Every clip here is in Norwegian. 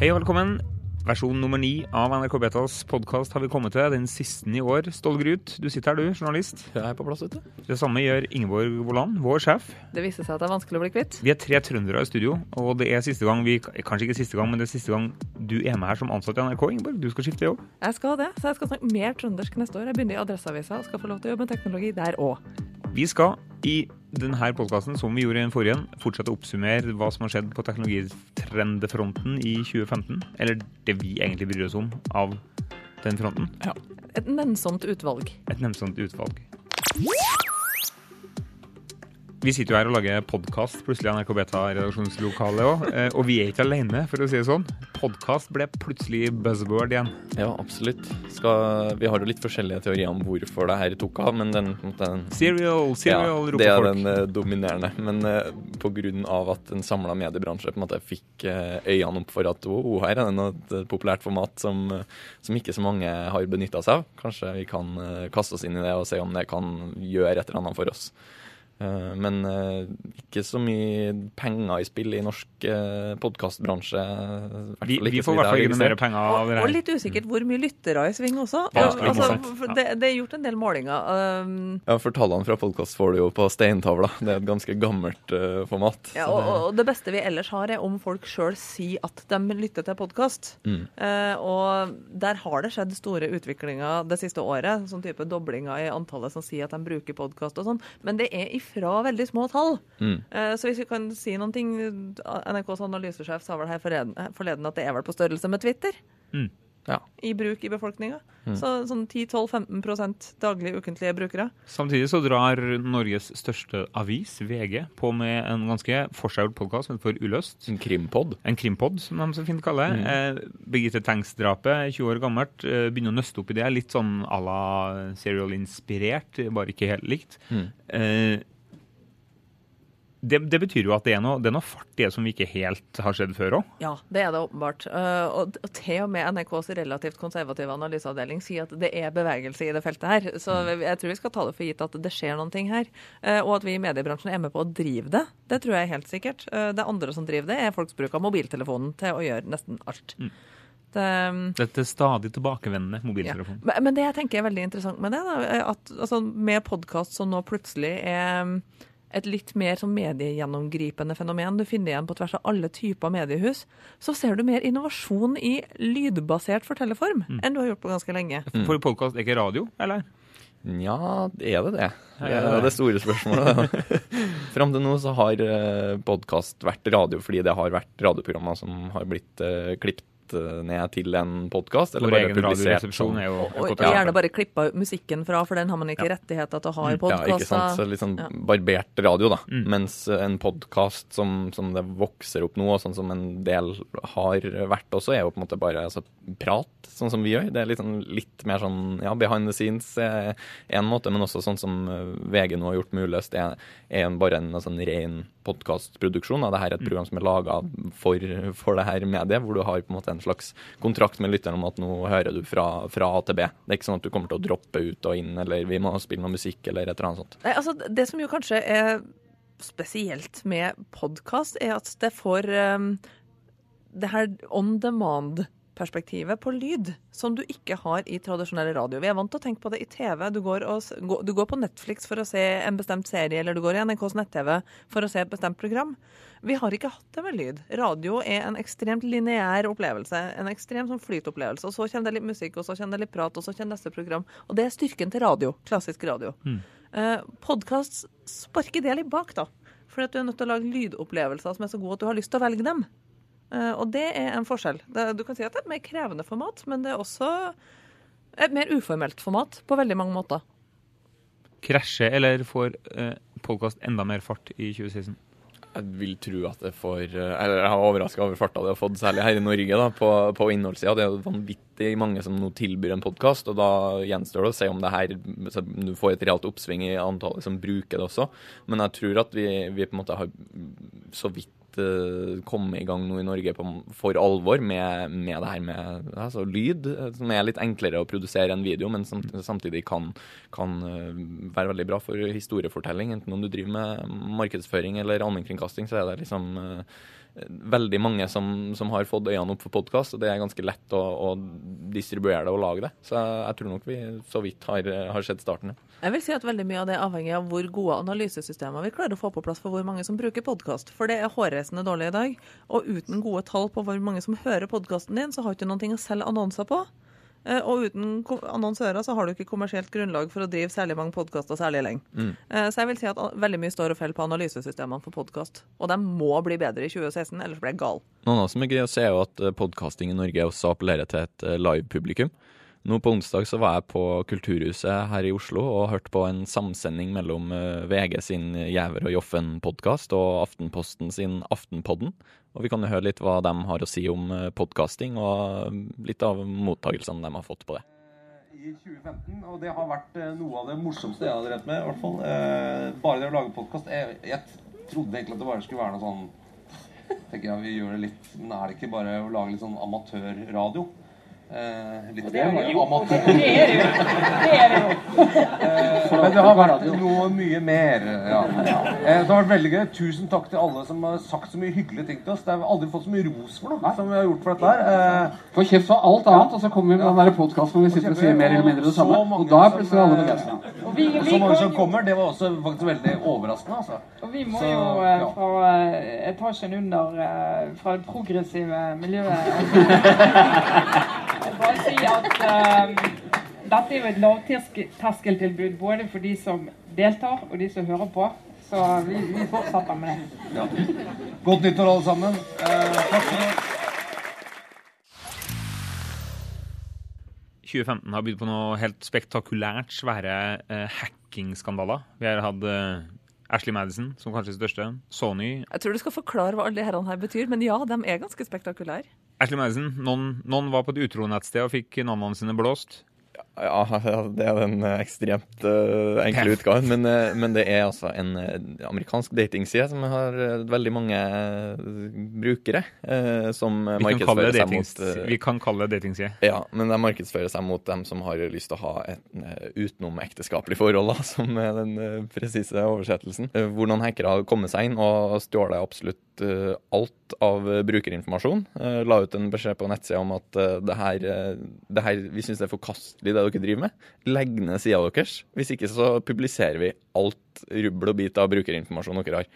Hei og velkommen. Versjon nummer ni av NRK Betas podkast har vi kommet til. Den siste i år. Ståle Grut, du sitter her du, journalist. Jeg er på plass, vet du. Det samme gjør Ingeborg Vollan, vår sjef. Det viste seg at det er vanskelig å bli kvitt. Vi er tre trøndere i studio, og det er siste gang vi Kanskje ikke siste gang, men det er siste gang du er med her som ansatt i NRK, Ingeborg. Du skal skifte jobb. Jeg skal det, så jeg skal snakke mer trøndersk neste år. Jeg begynner i Adresseavisa og skal få lov til å jobbe med teknologi der òg. Vi skal i denne podkasten, som vi gjorde i den forrige, fortsette å oppsummere hva som har skjedd på teknologitrendefronten i 2015. Eller det vi egentlig bryr oss om av den fronten. Ja. Et nennsomt utvalg. Et nennsomt utvalg. Vi sitter jo her og lager podkast plutselig i NRK Beta-redaksjonslokalet òg. Og vi er ikke alene, for å si det sånn. Podkast ble plutselig buzzword igjen. Ja, absolutt. Skal, vi har jo litt forskjellige teorier om hvorfor det her tok av, men den, den Serial, serial, ja, roper Det er den uh, dominerende. Men uh, på grunn av at en samla mediebransje på en måte fikk øynene opp for at oh, her er det et populært format som, som ikke så mange har benytta seg av. Kanskje vi kan kaste oss inn i det og se om det kan gjøre et eller annet for oss. Eh, Men eh, ikke så mye penger i spill i norsk eh, podkastbransje. Vi, vi får i hvert fall ikke mer penger av det Og, og litt usikkert hvor mye lyttere i sving også. Ja, Altså, det, det er gjort en del målinger. Um, Ja, for tallene fra podkast får du jo på steintavla. Det er et ganske gammelt format. ja, og, det- og det beste vi ellers har, er om folk sjøl sier at de lytter til podkast. Mm. og der har det skjedd store utviklinger det siste året. Sånn type doblinger i antallet som sier at de bruker podkast og sånn. Men det er ifra veldig små tall. Mm. Eh, Så hvis vi kan si noen ting NRKs analysesjef sa vel her forleden, at det er vel på størrelse med Twitter Mm. Ja. i bruk i befolkninga. Mm. Så sånn 10-12-15% daglig ukentlige brukere. Samtidig så drar Norges største avis, VG, på med en ganske forseggjort podkast som heter For uløst. En krimpod. En krimpod, som de så fint kaller det. Eh, Birgitte Tengs-drapet, 20 år gammelt, eh, begynner å nøste opp i det. Litt sånn à la serial-inspirert, bare ikke helt likt. Mm. Eh, det, det betyr jo at det er noe, det er noe fart i det som vi ikke helt har skjedd før òg. Ja, det er det åpenbart. Eh, og, til og med NRKs relativt konservative analyseavdeling sier at det er bevegelse i det feltet her. Så jeg tror vi skal ta det for gitt at det skjer noen ting her. Eh, og at vi i mediebransjen er med på å drive det. Det tror jeg helt sikkert. Eh, det andre som driver det, er folks bruk av mobiltelefonen til å gjøre nesten alt. Mm. Det, Dette stadig tilbakevendende ja. mobiltelefonen. Men, men det jeg tenker er veldig interessant med det, da, at altså, med podkast som nå plutselig er mm, et litt mer sånn mediegjennomgripende fenomen du finner igjen på tvers av alle typer mediehus, så ser du mer innovasjon i lydbasert fortellerform enn du har gjort på ganske lenge. For podkast er ikke radio, eller? Nja, er det det? Det er det store spørsmålet. Fram til nå så har podkast vært radio fordi det har vært radioprogrammer som har blitt uh, klippet eh, ned til en podkast. Vår publisert. radioresepsjon er jo og, Og gjerne bare klippa musikken fra, for den har man ikke rettigheter til å ha i Ja, ikke sant. Så podkaster. litt sånn Ja. barbert radio, da. Mm. Mens eh, en podkast som, som det vokser opp nå, og sånn som en del har vært også, er jo på en måte bare altså, prat, sånn som vi gjør. Det er litt, sånn, litt mer sånn ja, behind the scenes er en måte, men også sånn som eh, VG nå har gjort mulig. Det er, er bare en sånn ren podkastproduksjon. Dette er et program som er laga for, for det her mediet, hvor du har på en måte en slags kontrakt med lytteren om at nå hører du fra, fra A til B. Det er ikke sånn at du kommer til å droppe ut og inn, eller vi må spille noe musikk, eller et eller annet sånt. Nei, altså, det som jo kanskje er spesielt med podkast, er at det får um, det her on demand-perspektivet på lyd, som du ikke har i tradisjonell radio. Vi er vant til å tenke på det i TV. Du går, og, du går på Netflix for å se en bestemt serie, eller du går i NRKs nett-TV for å se et bestemt program. Vi har ikke hatt det med lyd. Radio er en ekstremt lineær opplevelse. En ekstrem sånn flytopplevelse. Og så kommer det litt musikk, og så kommer det litt prat, og så kommer neste program. Og det er styrken til radio. Klassisk radio. Eh, Podkast sparker det litt bak, da. Fordi at du er nødt til å lage lydopplevelser som er så gode at du har lyst til å velge dem. Eh, og det er en forskjell. Du kan si at det er et mer krevende format, men det er også et mer uformelt format på veldig mange måter. Krasjer eller får uh, podkast enda mer fart i 2016? Jeg vil tro at det får eh, Eller jeg har overraska over farta det har fått, særlig her i Norge, da, på, på innholdssida. Det er jo vanvittig mange som nå tilbyr en podkast, og da gjenstår det å se om det her du får et realt oppsving i antallet som bruker det også. Men jeg tror at vi, vi på en måte har så vidt eh, kommet i gang nå i Norge på, for alvor med, med det her med altså, lyd, eh, som er litt enklere å produsere en video, men som, samtidig kan, kan eh, være veldig bra for historiefortelling. Enten om du driver med markedsføring eller allmennkringkasting, så er det liksom eh, veldig mange som, som har fått øynene opp for podkast, og det er ganske lett å, å, distribuere det og lage det. Så jeg, tror nok vi så vidt har, har sett starten. Jeg vil si at veldig mye av det er avhengig av hvor gode analysesystemer vi klarer å få på plass for hvor mange som bruker podkast. For det er hårreisende dårlig i dag. Og uten gode tall på hvor mange som hører podkasten din, så har du ikke noe å selge annonser på. Eh, og uten annonsører så har du ikke kommersielt grunnlag for å drive særlig mange podkaster særlig lenge. Mm. Eh, så jeg vil si at veldig mye står og faller på analysesystemene for podkast. Og de må bli bedre i 2016, ellers blir jeg gal. Noe annet som er gøy å se, er jo at eh, podkasting i Norge også appellerer til et live-publikum. Nå på onsdag så var jeg på Kulturhuset her i Oslo og hørte på en samsending mellom VG sin Jæver og Joffen-podkast og Aftenposten sin Aftenpodden. Og vi kan jo høre litt hva de har å si om eh, podkasting, og litt av mottakelsene de har fått på det. I 2015, og det har vært eh, noe av det morsomste jeg har drevet med. i hvert fall. Eh, bare det å lage podkast jeg, jeg, trodde egentlig at det bare skulle være noe sånn tenker jeg vi gjør det litt, Men er det ikke bare å lage litt sånn amatørradio? Eh, litt er. Det er det jo. Det er det jo. eh, men det har vært noe mye mer. Ja. Eh, det har vært veldig gøy. Tusen takk til alle som har sagt så mye hyggelige ting til oss. Det har aldri fått så mye ros for noe som vi har gjort for dette her. Eh, Får kjeft for alt annet, og så kommer vi med den der podkasten hvor vi sitter og sier mer eller mindre det samme. Og da er plutselig alle begeistra. Og så mange som kommer, det var også faktisk veldig overraskende. Altså. Og vi må så, jo eh, ja. fra eh, etasjen under, fra det progressive miljøet bare si at dette er jo et lavterskeltilbud både for de som deltar og de som hører på. Så vi, vi fortsetter med det. Ja. Godt nyttår, alle sammen. Eh, takk for det. 2015 har bydd på noe helt spektakulært svære eh, hackingskandaler. Vi har hatt eh, Ashley Madison som kanskje største. Sony. Jeg tror du skal forklare hva alle herrene her betyr, men ja, de er ganske spektakulære. Ashley Madison, noen, noen var på et utronettsted og fikk navnene sine blåst. Ja, det er den eh, ekstremt uh, enkle utgaven. Men, uh, men, det er altså en uh, amerikansk datingside som har veldig mange brukere. som vi markedsfører seg mot Vi kan kalle det datingside. Ja, men de markedsfører seg mot dem som har lyst til å ha et utenom-ekteskapelig forhold, da, som er den presise oversettelsen. hvor noen hackere har kommet seg inn og stjålet absolutt alt av brukerinformasjon. La ut en beskjed på nettsida om at det her, det her vi syns det er forkastelig det dere driver med. Legg ned sida deres. Hvis ikke så publiserer vi alt rubbel og bit av brukerinformasjon dere har.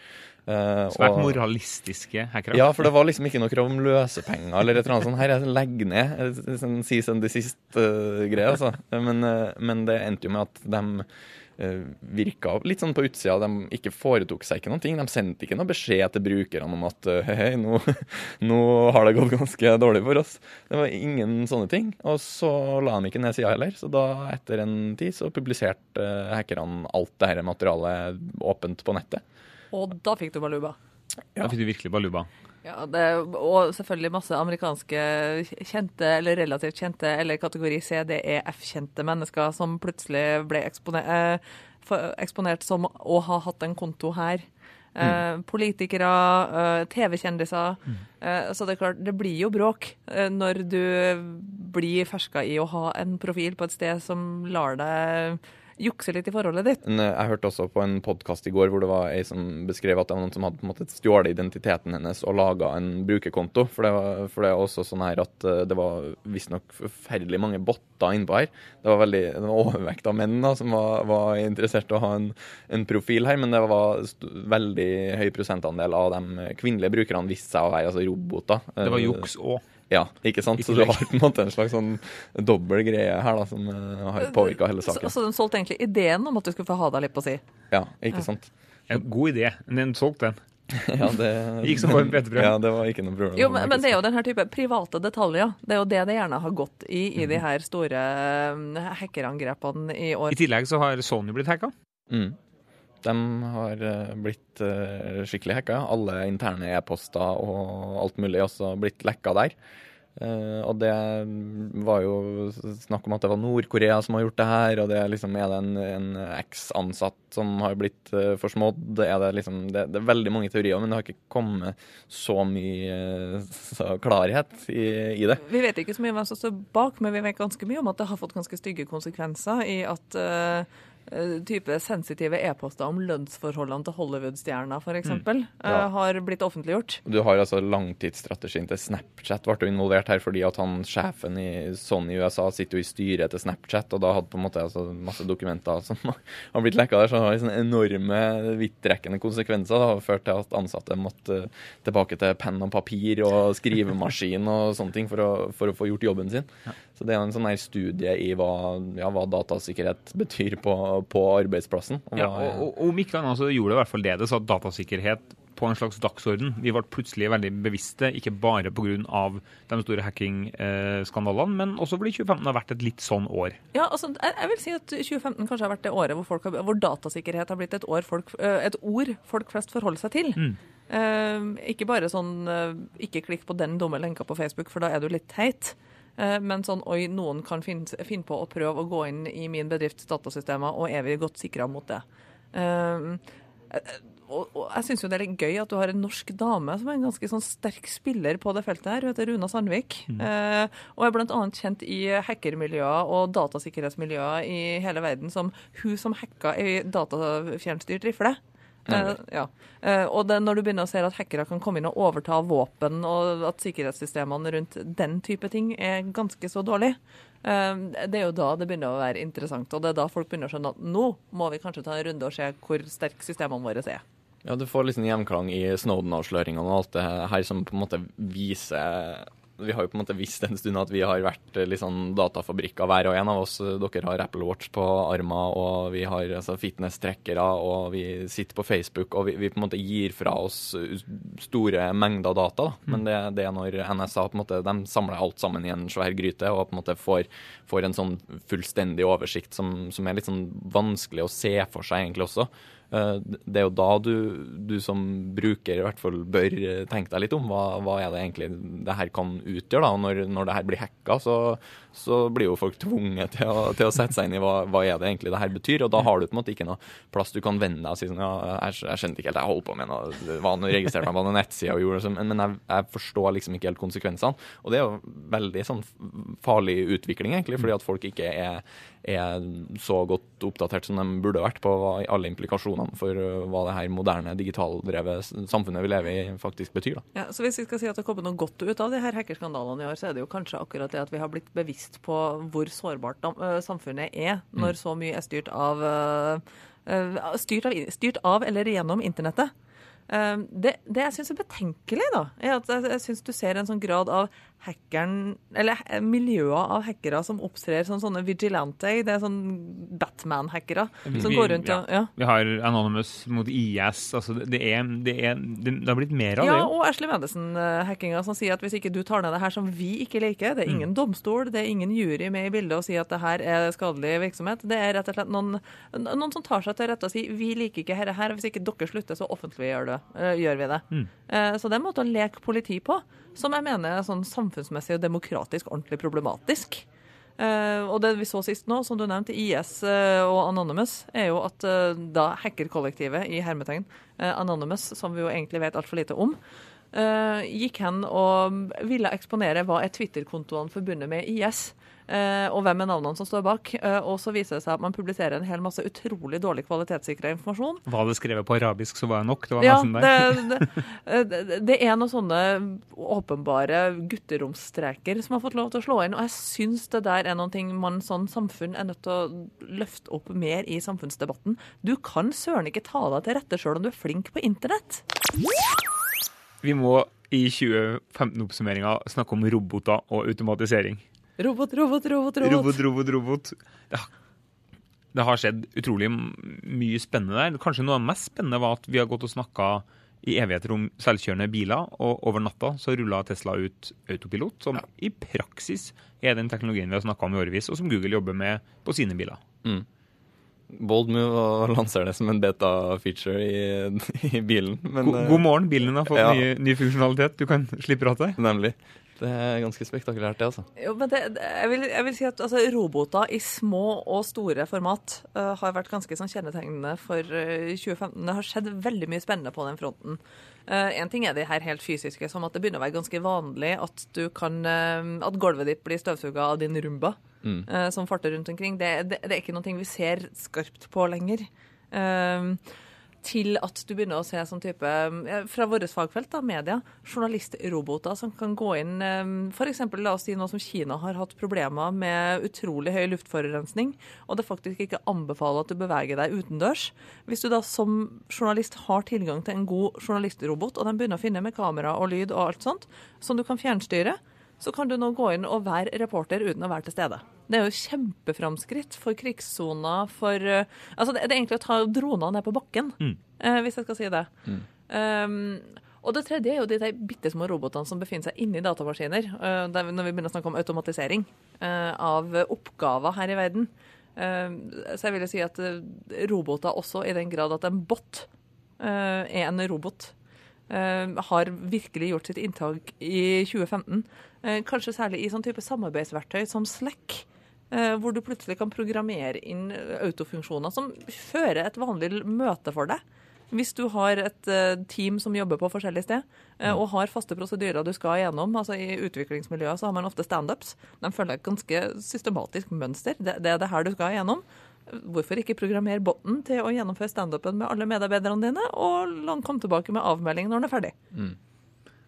Uh, Svært moralistiske hackere. Ja, for det var liksom ikke noe krav om løsepenger eller et eller annet sånt. Her er legg ned. Sånn en desist-greie, uh, altså. Men, uh, men, det endte jo med at de Eh, virka litt sånn på utsida. De ikke foretok seg ikke noen ting. De sendte ikke noe beskjed til brukerne om at eh, hei, hei, nå, nå, har det gått ganske dårlig for oss. Det var ingen sånne ting. Og så la de ikke ned sida heller. Så da, etter en tid, så publiserte uh, hackerne alt det her materialet åpent på nettet. Og da fikk du baluba? Ja. Da fikk du virkelig baluba. Ja, det, og selvfølgelig masse amerikanske kjente, eller relativt kjente, eller kategori C, det er F-kjente mennesker som plutselig ble eksponert, eh, eksponert som å ha hatt en konto her. Eh, mm. politikere, eh, TV-kjendiser. Mm. Så det er klart, det blir jo bråk når du blir ferska i å ha en profil på et sted som lar deg jukse litt i forholdet ditt. Eh, jeg hørte også på en podkast i går hvor det var ei som beskrev at det var noen som hadde på en måte stjålet identiteten hennes og laga en brukerkonto. For det, var, for det er også sånn her at eh, det var visstnok forferdelig mange botter innpå her. Det var veldig det var overvekt av menn da, som var, var interessert i å ha en, en, profil her, men det var veldig høy prosentandel av de kvinnelige brukerne viste seg å være altså roboter. Det var juks òg. Ja, ikke sant? Ikke så du har på en måte en slags sånn dobbel greie her da, som uh, har påvirka hele saken. Så, så den solgte egentlig ideen om at du skulle få ha deg litt på si? Ja, ikke ja. sant. Ja, god idé, men den solgte den. ja, det gikk som på en brød. Ja, det var ikke noe problem. Jo, men, men, det er jo den her type private detaljer. Det er jo det det gjerne har gått i i de her store uh, hackerangrepene i år. I tillegg så har Sony blitt hacka. Mm. De har uh, blitt uh, skikkelig hacka. Alle interne e-poster og alt mulig også blitt lekka der. Uh, og det var jo snakk om at det var Nord-Korea som har gjort det her, og det liksom, er det en, en eks-ansatt som har blitt forsmådd? Er det, liksom, det, det, er veldig mange teorier, men det har ikke kommet så mye så klarhet i, i, det. Vi vet ikke så mye om hvem som står bak, men vi vet ganske mye om at det har fått ganske stygge konsekvenser i at uh, eh, type sensitive e-poster om lønnsforholdene til Hollywood-stjerner f.eks. Mm. eh, Ja. har blitt offentliggjort. Du har altså langtidsstrategien til Snapchat ble involvert her fordi at han sjefen i Sony USA sitter jo i styret til Snapchat, og da hadde på en måte altså, masse dokumenter som har blitt lekka der, så det har liksom enorme vidtrekkende konsekvenser. Det har ført til at ansatte måtte eh, tilbake til penn og papir og skrivemaskin og sånne ting for å, for å få gjort jobben sin. Så det er en sånn her studie i hva, ja, hva datasikkerhet betyr på, på arbeidsplassen. og Ja, og, og, og om ikke annet så gjorde det i hvert fall det. Det satt datasikkerhet på en slags dagsorden. Vi ble plutselig veldig bevisste, ikke bare pga. de store hacking-skandalene, men også fordi 2015 har vært et litt sånn år. Ja, altså, jeg, vil si at 2015 kanskje har vært det året hvor, folk har, hvor datasikkerhet har blitt et, år folk, et ord folk flest forholder seg til. Eh, ikke bare sånn ikke klikk på den dumme lenka på Facebook, for da er du litt teit. Eh, men sånn oi, noen kan finne, finne på å prøve å gå inn i min bedrifts datasystemer, og er vi godt sikra mot det. Eh, eh, og, og jeg syns jo det er litt gøy at du har en norsk dame som er en ganske sånn sterk spiller på det feltet her. Hun heter Runa Sandvik. Eh, og er bl.a. kjent i hackermiljøer og datasikkerhetsmiljøer i hele verden som hun som hacka ei datafjernstyrt rifle. Eh, ja. Eh, og det, når du begynner å se at hackere kan komme inn og overta våpen, og at sikkerhetssystemene rundt den type ting er ganske så dårlig, eh, det er jo da det begynner å være interessant. Og det er da folk begynner å skjønne at nå må vi kanskje ta en runde og se hvor sterke systemene våre er. Ja, du får liksom gjenklang i Snowden-avsløringene og alt det her som på en måte viser Vi har jo på en måte visst en stund at vi har vært litt sånn datafabrikker, hver og en av oss. Dere har Apple Watch på armen, og vi har altså, fitness-trekkere, og vi sitter på Facebook, og vi, vi på en måte gir fra oss store mengder data. Da. Men det, det er når NSA på en måte, de samler alt sammen i en svær gryte og på en måte får, får en sånn fullstendig oversikt som, som er litt sånn vanskelig å se for seg egentlig også. Eh, Det er jo da du, du som bruker i hvert fall bør tenke deg litt om hva, hva er det egentlig det her kan utgjøre. da, og Når, når det her blir hacka, så, så blir jo folk tvunget til å, til å sette seg inn i hva, hva er det egentlig det her betyr. og Da har du på en måte ikke noe plass du kan vende deg og si sånn ja, jeg, jeg skjønte ikke helt, jeg holdt på med noe, hva nå registrerte meg på noen nettsider og gjorde det sånn, men jeg, jeg forstår liksom ikke helt konsekvensene. Og det er jo veldig sånn farlig utvikling, egentlig, fordi at folk ikke er, er så godt oppdatert som de burde vært på alle implikasjonene for uh, hva det her moderne, digitaldrevet samfunnet vi lever i, faktisk betyr. da. Ja, så Hvis vi skal si at det har kommet noe godt ut av de her hackerskandalene i år, så er det jo kanskje akkurat det at vi har blitt bevisst på hvor sårbart øh, samfunnet er når så mye er styrt av, øh, styrt av styrt av eller gjennom internettet. Eh, Det, det jeg syns er betenkelig, da, er at jeg, jeg syns du ser en sånn grad av hackeren Eller eh, miljøer av hackere som opptrer som sånne vigilante. Det er sånn Batman-hackere som går rundt og ja. Vi har Anonymous mot IS. altså Det, er, det, er, det, det har blitt mer av Ja, det. jo. og Ashley Madison-hackinga som sier at hvis ikke du tar ned det her som vi ikke liker, det er ingen domstol, det er ingen jury med i bildet og sier at det her er skadelig virksomhet. Det er rett og slett noen, noen som tar seg til rette og sier vi liker ikke dette her, hvis ikke dere slutter, så offentliggjør det, eh, gjør vi det. Mm. Så det er en måte å leke politi på, som jeg mener er sånn samfunnsmessig og demokratisk ordentlig problematisk. Uh, og det vi så sist nå, som du nevnte, IS uh, og Anonymous, er jo at uh, da hackerkollektivet i hermetegn, eh, Anonymous, som vi jo egentlig vet altfor lite om, eh, gikk hen og ville eksponere hva er Twitter-kontoene forbundet med IS. eh, og hvem er navnene som står bak. Eh, og så viser det seg at man publiserer en hel masse utrolig dårlig kvalitetssikra informasjon. Var det skrevet på arabisk, så var det nok. Det var Ja, det, det, det er noen sånne åpenbare gutteromsstreker som har fått lov til å slå inn, og jeg syns det der er noen ting man sånn samfunn er nødt til å løfte opp mer i samfunnsdebatten. Du kan søren ikke ta deg til rette sjøl om du er flink på internett. Vi må i 2015-oppsummeringa snakke om roboter og automatisering. Robot, robot, robot, robot. Robot, robot, robot. Det det har skjedd utrolig mye spennende der. Kanskje noe av det mest spennende var at vi har gått og snakka i evigheter om selvkjørende biler, og over natta så rulla Tesla ut autopilot, som i praksis er den teknologien vi har snakka om i årevis, og som Google jobber med på sine biler. Bold move å lansere det som en beta-feature i, i bilen. Men, God, eh, god morgen, bilen din har fått ja. ny, ny funksjonalitet. Du kan slippe rattet. Nemlig. Det er ganske spektakulært, det, altså. Jo, men det, det, jeg, vil, jeg vil si at altså, roboter i små og store format uh, har vært ganske sånn kjennetegnende for uh, 2015. Det har skjedd veldig mye spennende på den fronten. Én ting er det her helt fysiske, som at det begynner å være ganske vanlig at, du kan, eh, at gulvet ditt blir støvsuga av din Rumba. Mm. uh, som farter rundt omkring. Det, det, det er ikke noe vi ser skarpt på lenger. Uh, til at du begynner å se sånn type eh, Fra vårt fagfelt, da, media, journalistroboter som kan gå inn F.eks. la oss si nå som Kina har hatt problemer med utrolig høy luftforurensning, og det faktisk ikke anbefaler at du beveger deg utendørs. Hvis du da som journalist har tilgang til en god journalistrobot, og den begynner å finne med kamera og lyd og alt sånt, som du kan fjernstyre, så kan du nå gå inn og være reporter uten å være til stede. Det er jo kjempeframskritt for krigssona, for eh, Altså, det, er egentlig å ta dronene ned på bakken, eh, hvis jeg skal si det. Um, og det tredje er jo de de bitte små robotene som befinner seg inni datamaskiner. Uh, når vi begynner å snakke om automatisering uh, av oppgaver her i verden. Uh, så jeg vil jo si at roboter også, i den grad at en bot er en robot, har virkelig gjort sitt inntak i 2015. Eh, kanskje særlig i sånn type samarbeidsverktøy som Slack. Eh, Hvor du plutselig kan programmere inn autofunksjoner som fører et vanlig møte for deg. Hvis du har et eh, team som jobber på forskjellig sted, eh, og har faste prosedyrer du skal igjennom, altså i utviklingsmiljøet så har man ofte standups, de følger et ganske systematisk mønster. Det, det er det her du skal igjennom. Hvorfor ikke programmere botten til å gjennomføre standupen med alle medarbeiderne dine, og komme tilbake med avmelding når den er ferdig?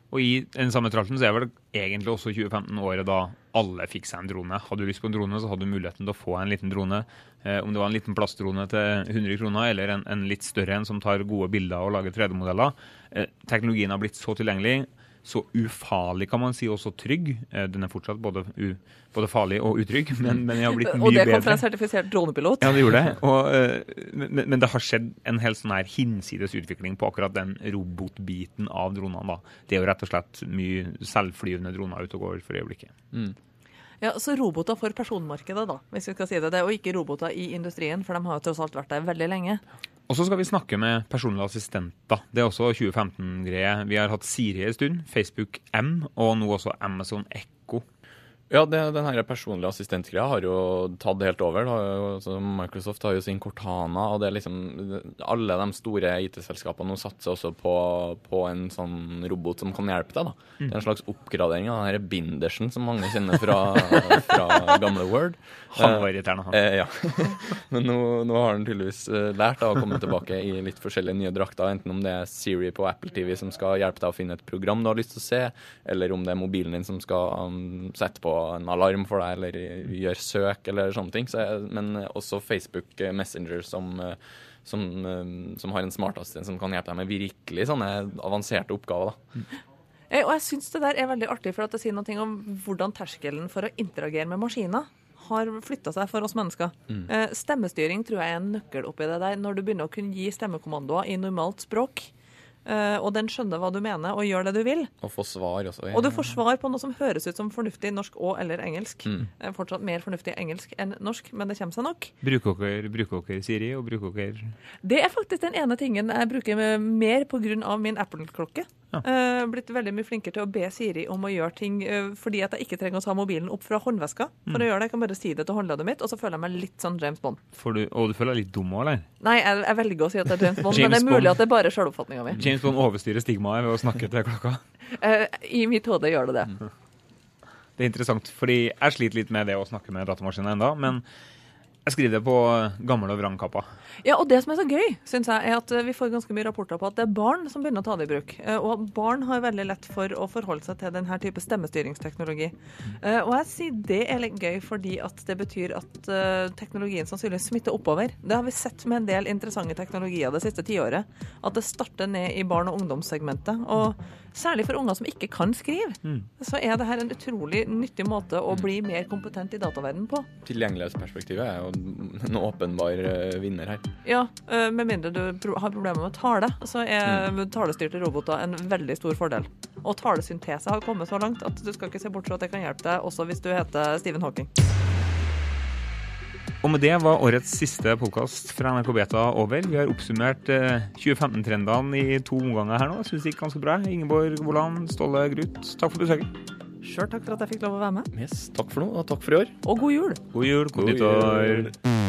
Og i den samme tralten så er vel egentlig også 2015 året da alle fikk seg en drone. Hadde du lyst på en drone, så hadde du muligheten til å få en liten drone. Eh, om det var en liten plastdrone til 100 kroner, eller en, en litt større en som tar gode bilder og lager 3D-modeller. Eh, teknologien har blitt så tilgjengelig, så ufarlig kan man si, og så trygg. Eh, den er fortsatt både, u, både farlig og utrygg, men, men jeg har blitt mye bedre. Og det kom fra en sertifisert dronepilot. Ja, det gjorde det. Og, eh, men, men det har skjedd en helt sånn her hinsides utvikling på akkurat den robotbiten av dronene. da. Det er jo rett og slett mye selvflyvende droner ute og går for øyeblikket. Ja, Så roboter for personmarkedet, da, hvis vi skal si det. Det er jo ikke roboter i industrien, for de har jo tross alt vært der veldig lenge. Og så skal vi snakke med personlige assistenter. Det er også 2015-greie. Vi har hatt Siri en stund, Facebook M, og nå også Amazon Echo. Ja, det, den her personlige assistentgreia har jo tatt helt over. Har altså Microsoft har jo sin Cortana, og det er liksom Alle de store IT-selskapene nå satser også på, på en sånn robot som kan hjelpe deg. da. Det er en slags oppgradering av den her bindersen som mange kjenner fra, fra gamle Word. Han var irriterende, han. Eh, ja. Men nå, nå har han tydeligvis eh, lært da, å komme tilbake i litt forskjellige nye drakter. Enten om det er Siri på Apple TV som skal hjelpe deg å finne et program du har lyst til å se, eller om det er mobilen din som skal um, sette på en alarm for deg, eller gjør søk, eller sånne ting. Så, jeg- men også Facebook eh, Messenger som, eh, som, eh, som har en smartassistent som kan hjelpe deg med virkelig sånne avanserte oppgaver. da. Eh, Og jeg syns det der er veldig artig, for at det sier noe om hvordan terskelen for å interagere med maskiner har flytta seg for oss mennesker. Mm. Stemmestyring tror jeg er en nøkkel oppi det der. Når du begynner å kunne gi stemmekommandoer i normalt språk, eh, og den skjønner hva du mener og gjør det du vil, Og får svar også. og du får svar på noe som høres ut som fornuftig norsk og eller engelsk. Mm. Eh, Fortsatt mer fornuftig engelsk enn norsk, men det kommer seg nok. Bruker dere, bruker dere Siri, og bruker dere Det er faktisk den ene tingen jeg bruker mer pga. min Apple-klokke. Ja. Eh, blitt veldig mye flinkere til å be Siri om å gjøre ting eh, fordi at jeg ikke trenger å ta mobilen opp fra håndveska. For å gjøre det, Jeg kan bare si det til håndleddet mitt, og så føler jeg meg litt sånn James Bond. du, Og du føler deg litt dum òg, eller? Nei, jeg, jeg velger å si at det er James Bond, James men det er mulig Bond. at det er bare sjøloppfatninga mi. James Bond overstyrer stigmaet ved å snakke til klokka. Eh, I mitt hode gjør det det. Det er interessant, fordi jeg sliter litt med det å snakke med datamaskinen enda, men jeg skriver det på gammel og vrangkappa. Ja, og det som er så gøy, synes jeg, er at eh, vi får ganske mye rapporter på at det er barn som begynner å ta det i bruk. Eh, Og barn har veldig lett for å forholde seg til denne type stemmestyringsteknologi. Eh, Og jeg sier det er litt gøy fordi at det betyr at eh, teknologien sannsynligvis smitter oppover. Det har vi sett med en del interessante teknologier det siste tiåret. At det starter ned i barn- og ungdomssegmentet. Og særlig for unger som ikke kan skrive, så er dette en utrolig nyttig måte å bli mer kompetent i dataverdenen på. Tilgjengelighetsperspektivet er jo en åpenbar eh, vinner her. Ja, øh, med mindre du har problemer med tale, så er talestyrte roboter en veldig stor fordel. Og talesyntese har kommet så langt at du skal ikke se bort fra at det kan hjelpe deg også hvis du heter Stephen Hawking. Og med det var årets siste podkast fra NRK Beta over. Vi har oppsummert eh, 2015-trendene i to omganger her nå. Jeg syns det gikk ganske bra. Ingeborg Woland, Ståle Grut, takk for besøket. Sjøl takk for at jeg fikk lov å være med. Yes, takk for nå, og takk for i år. Og god jul! God jul, God, God nyttår. jul.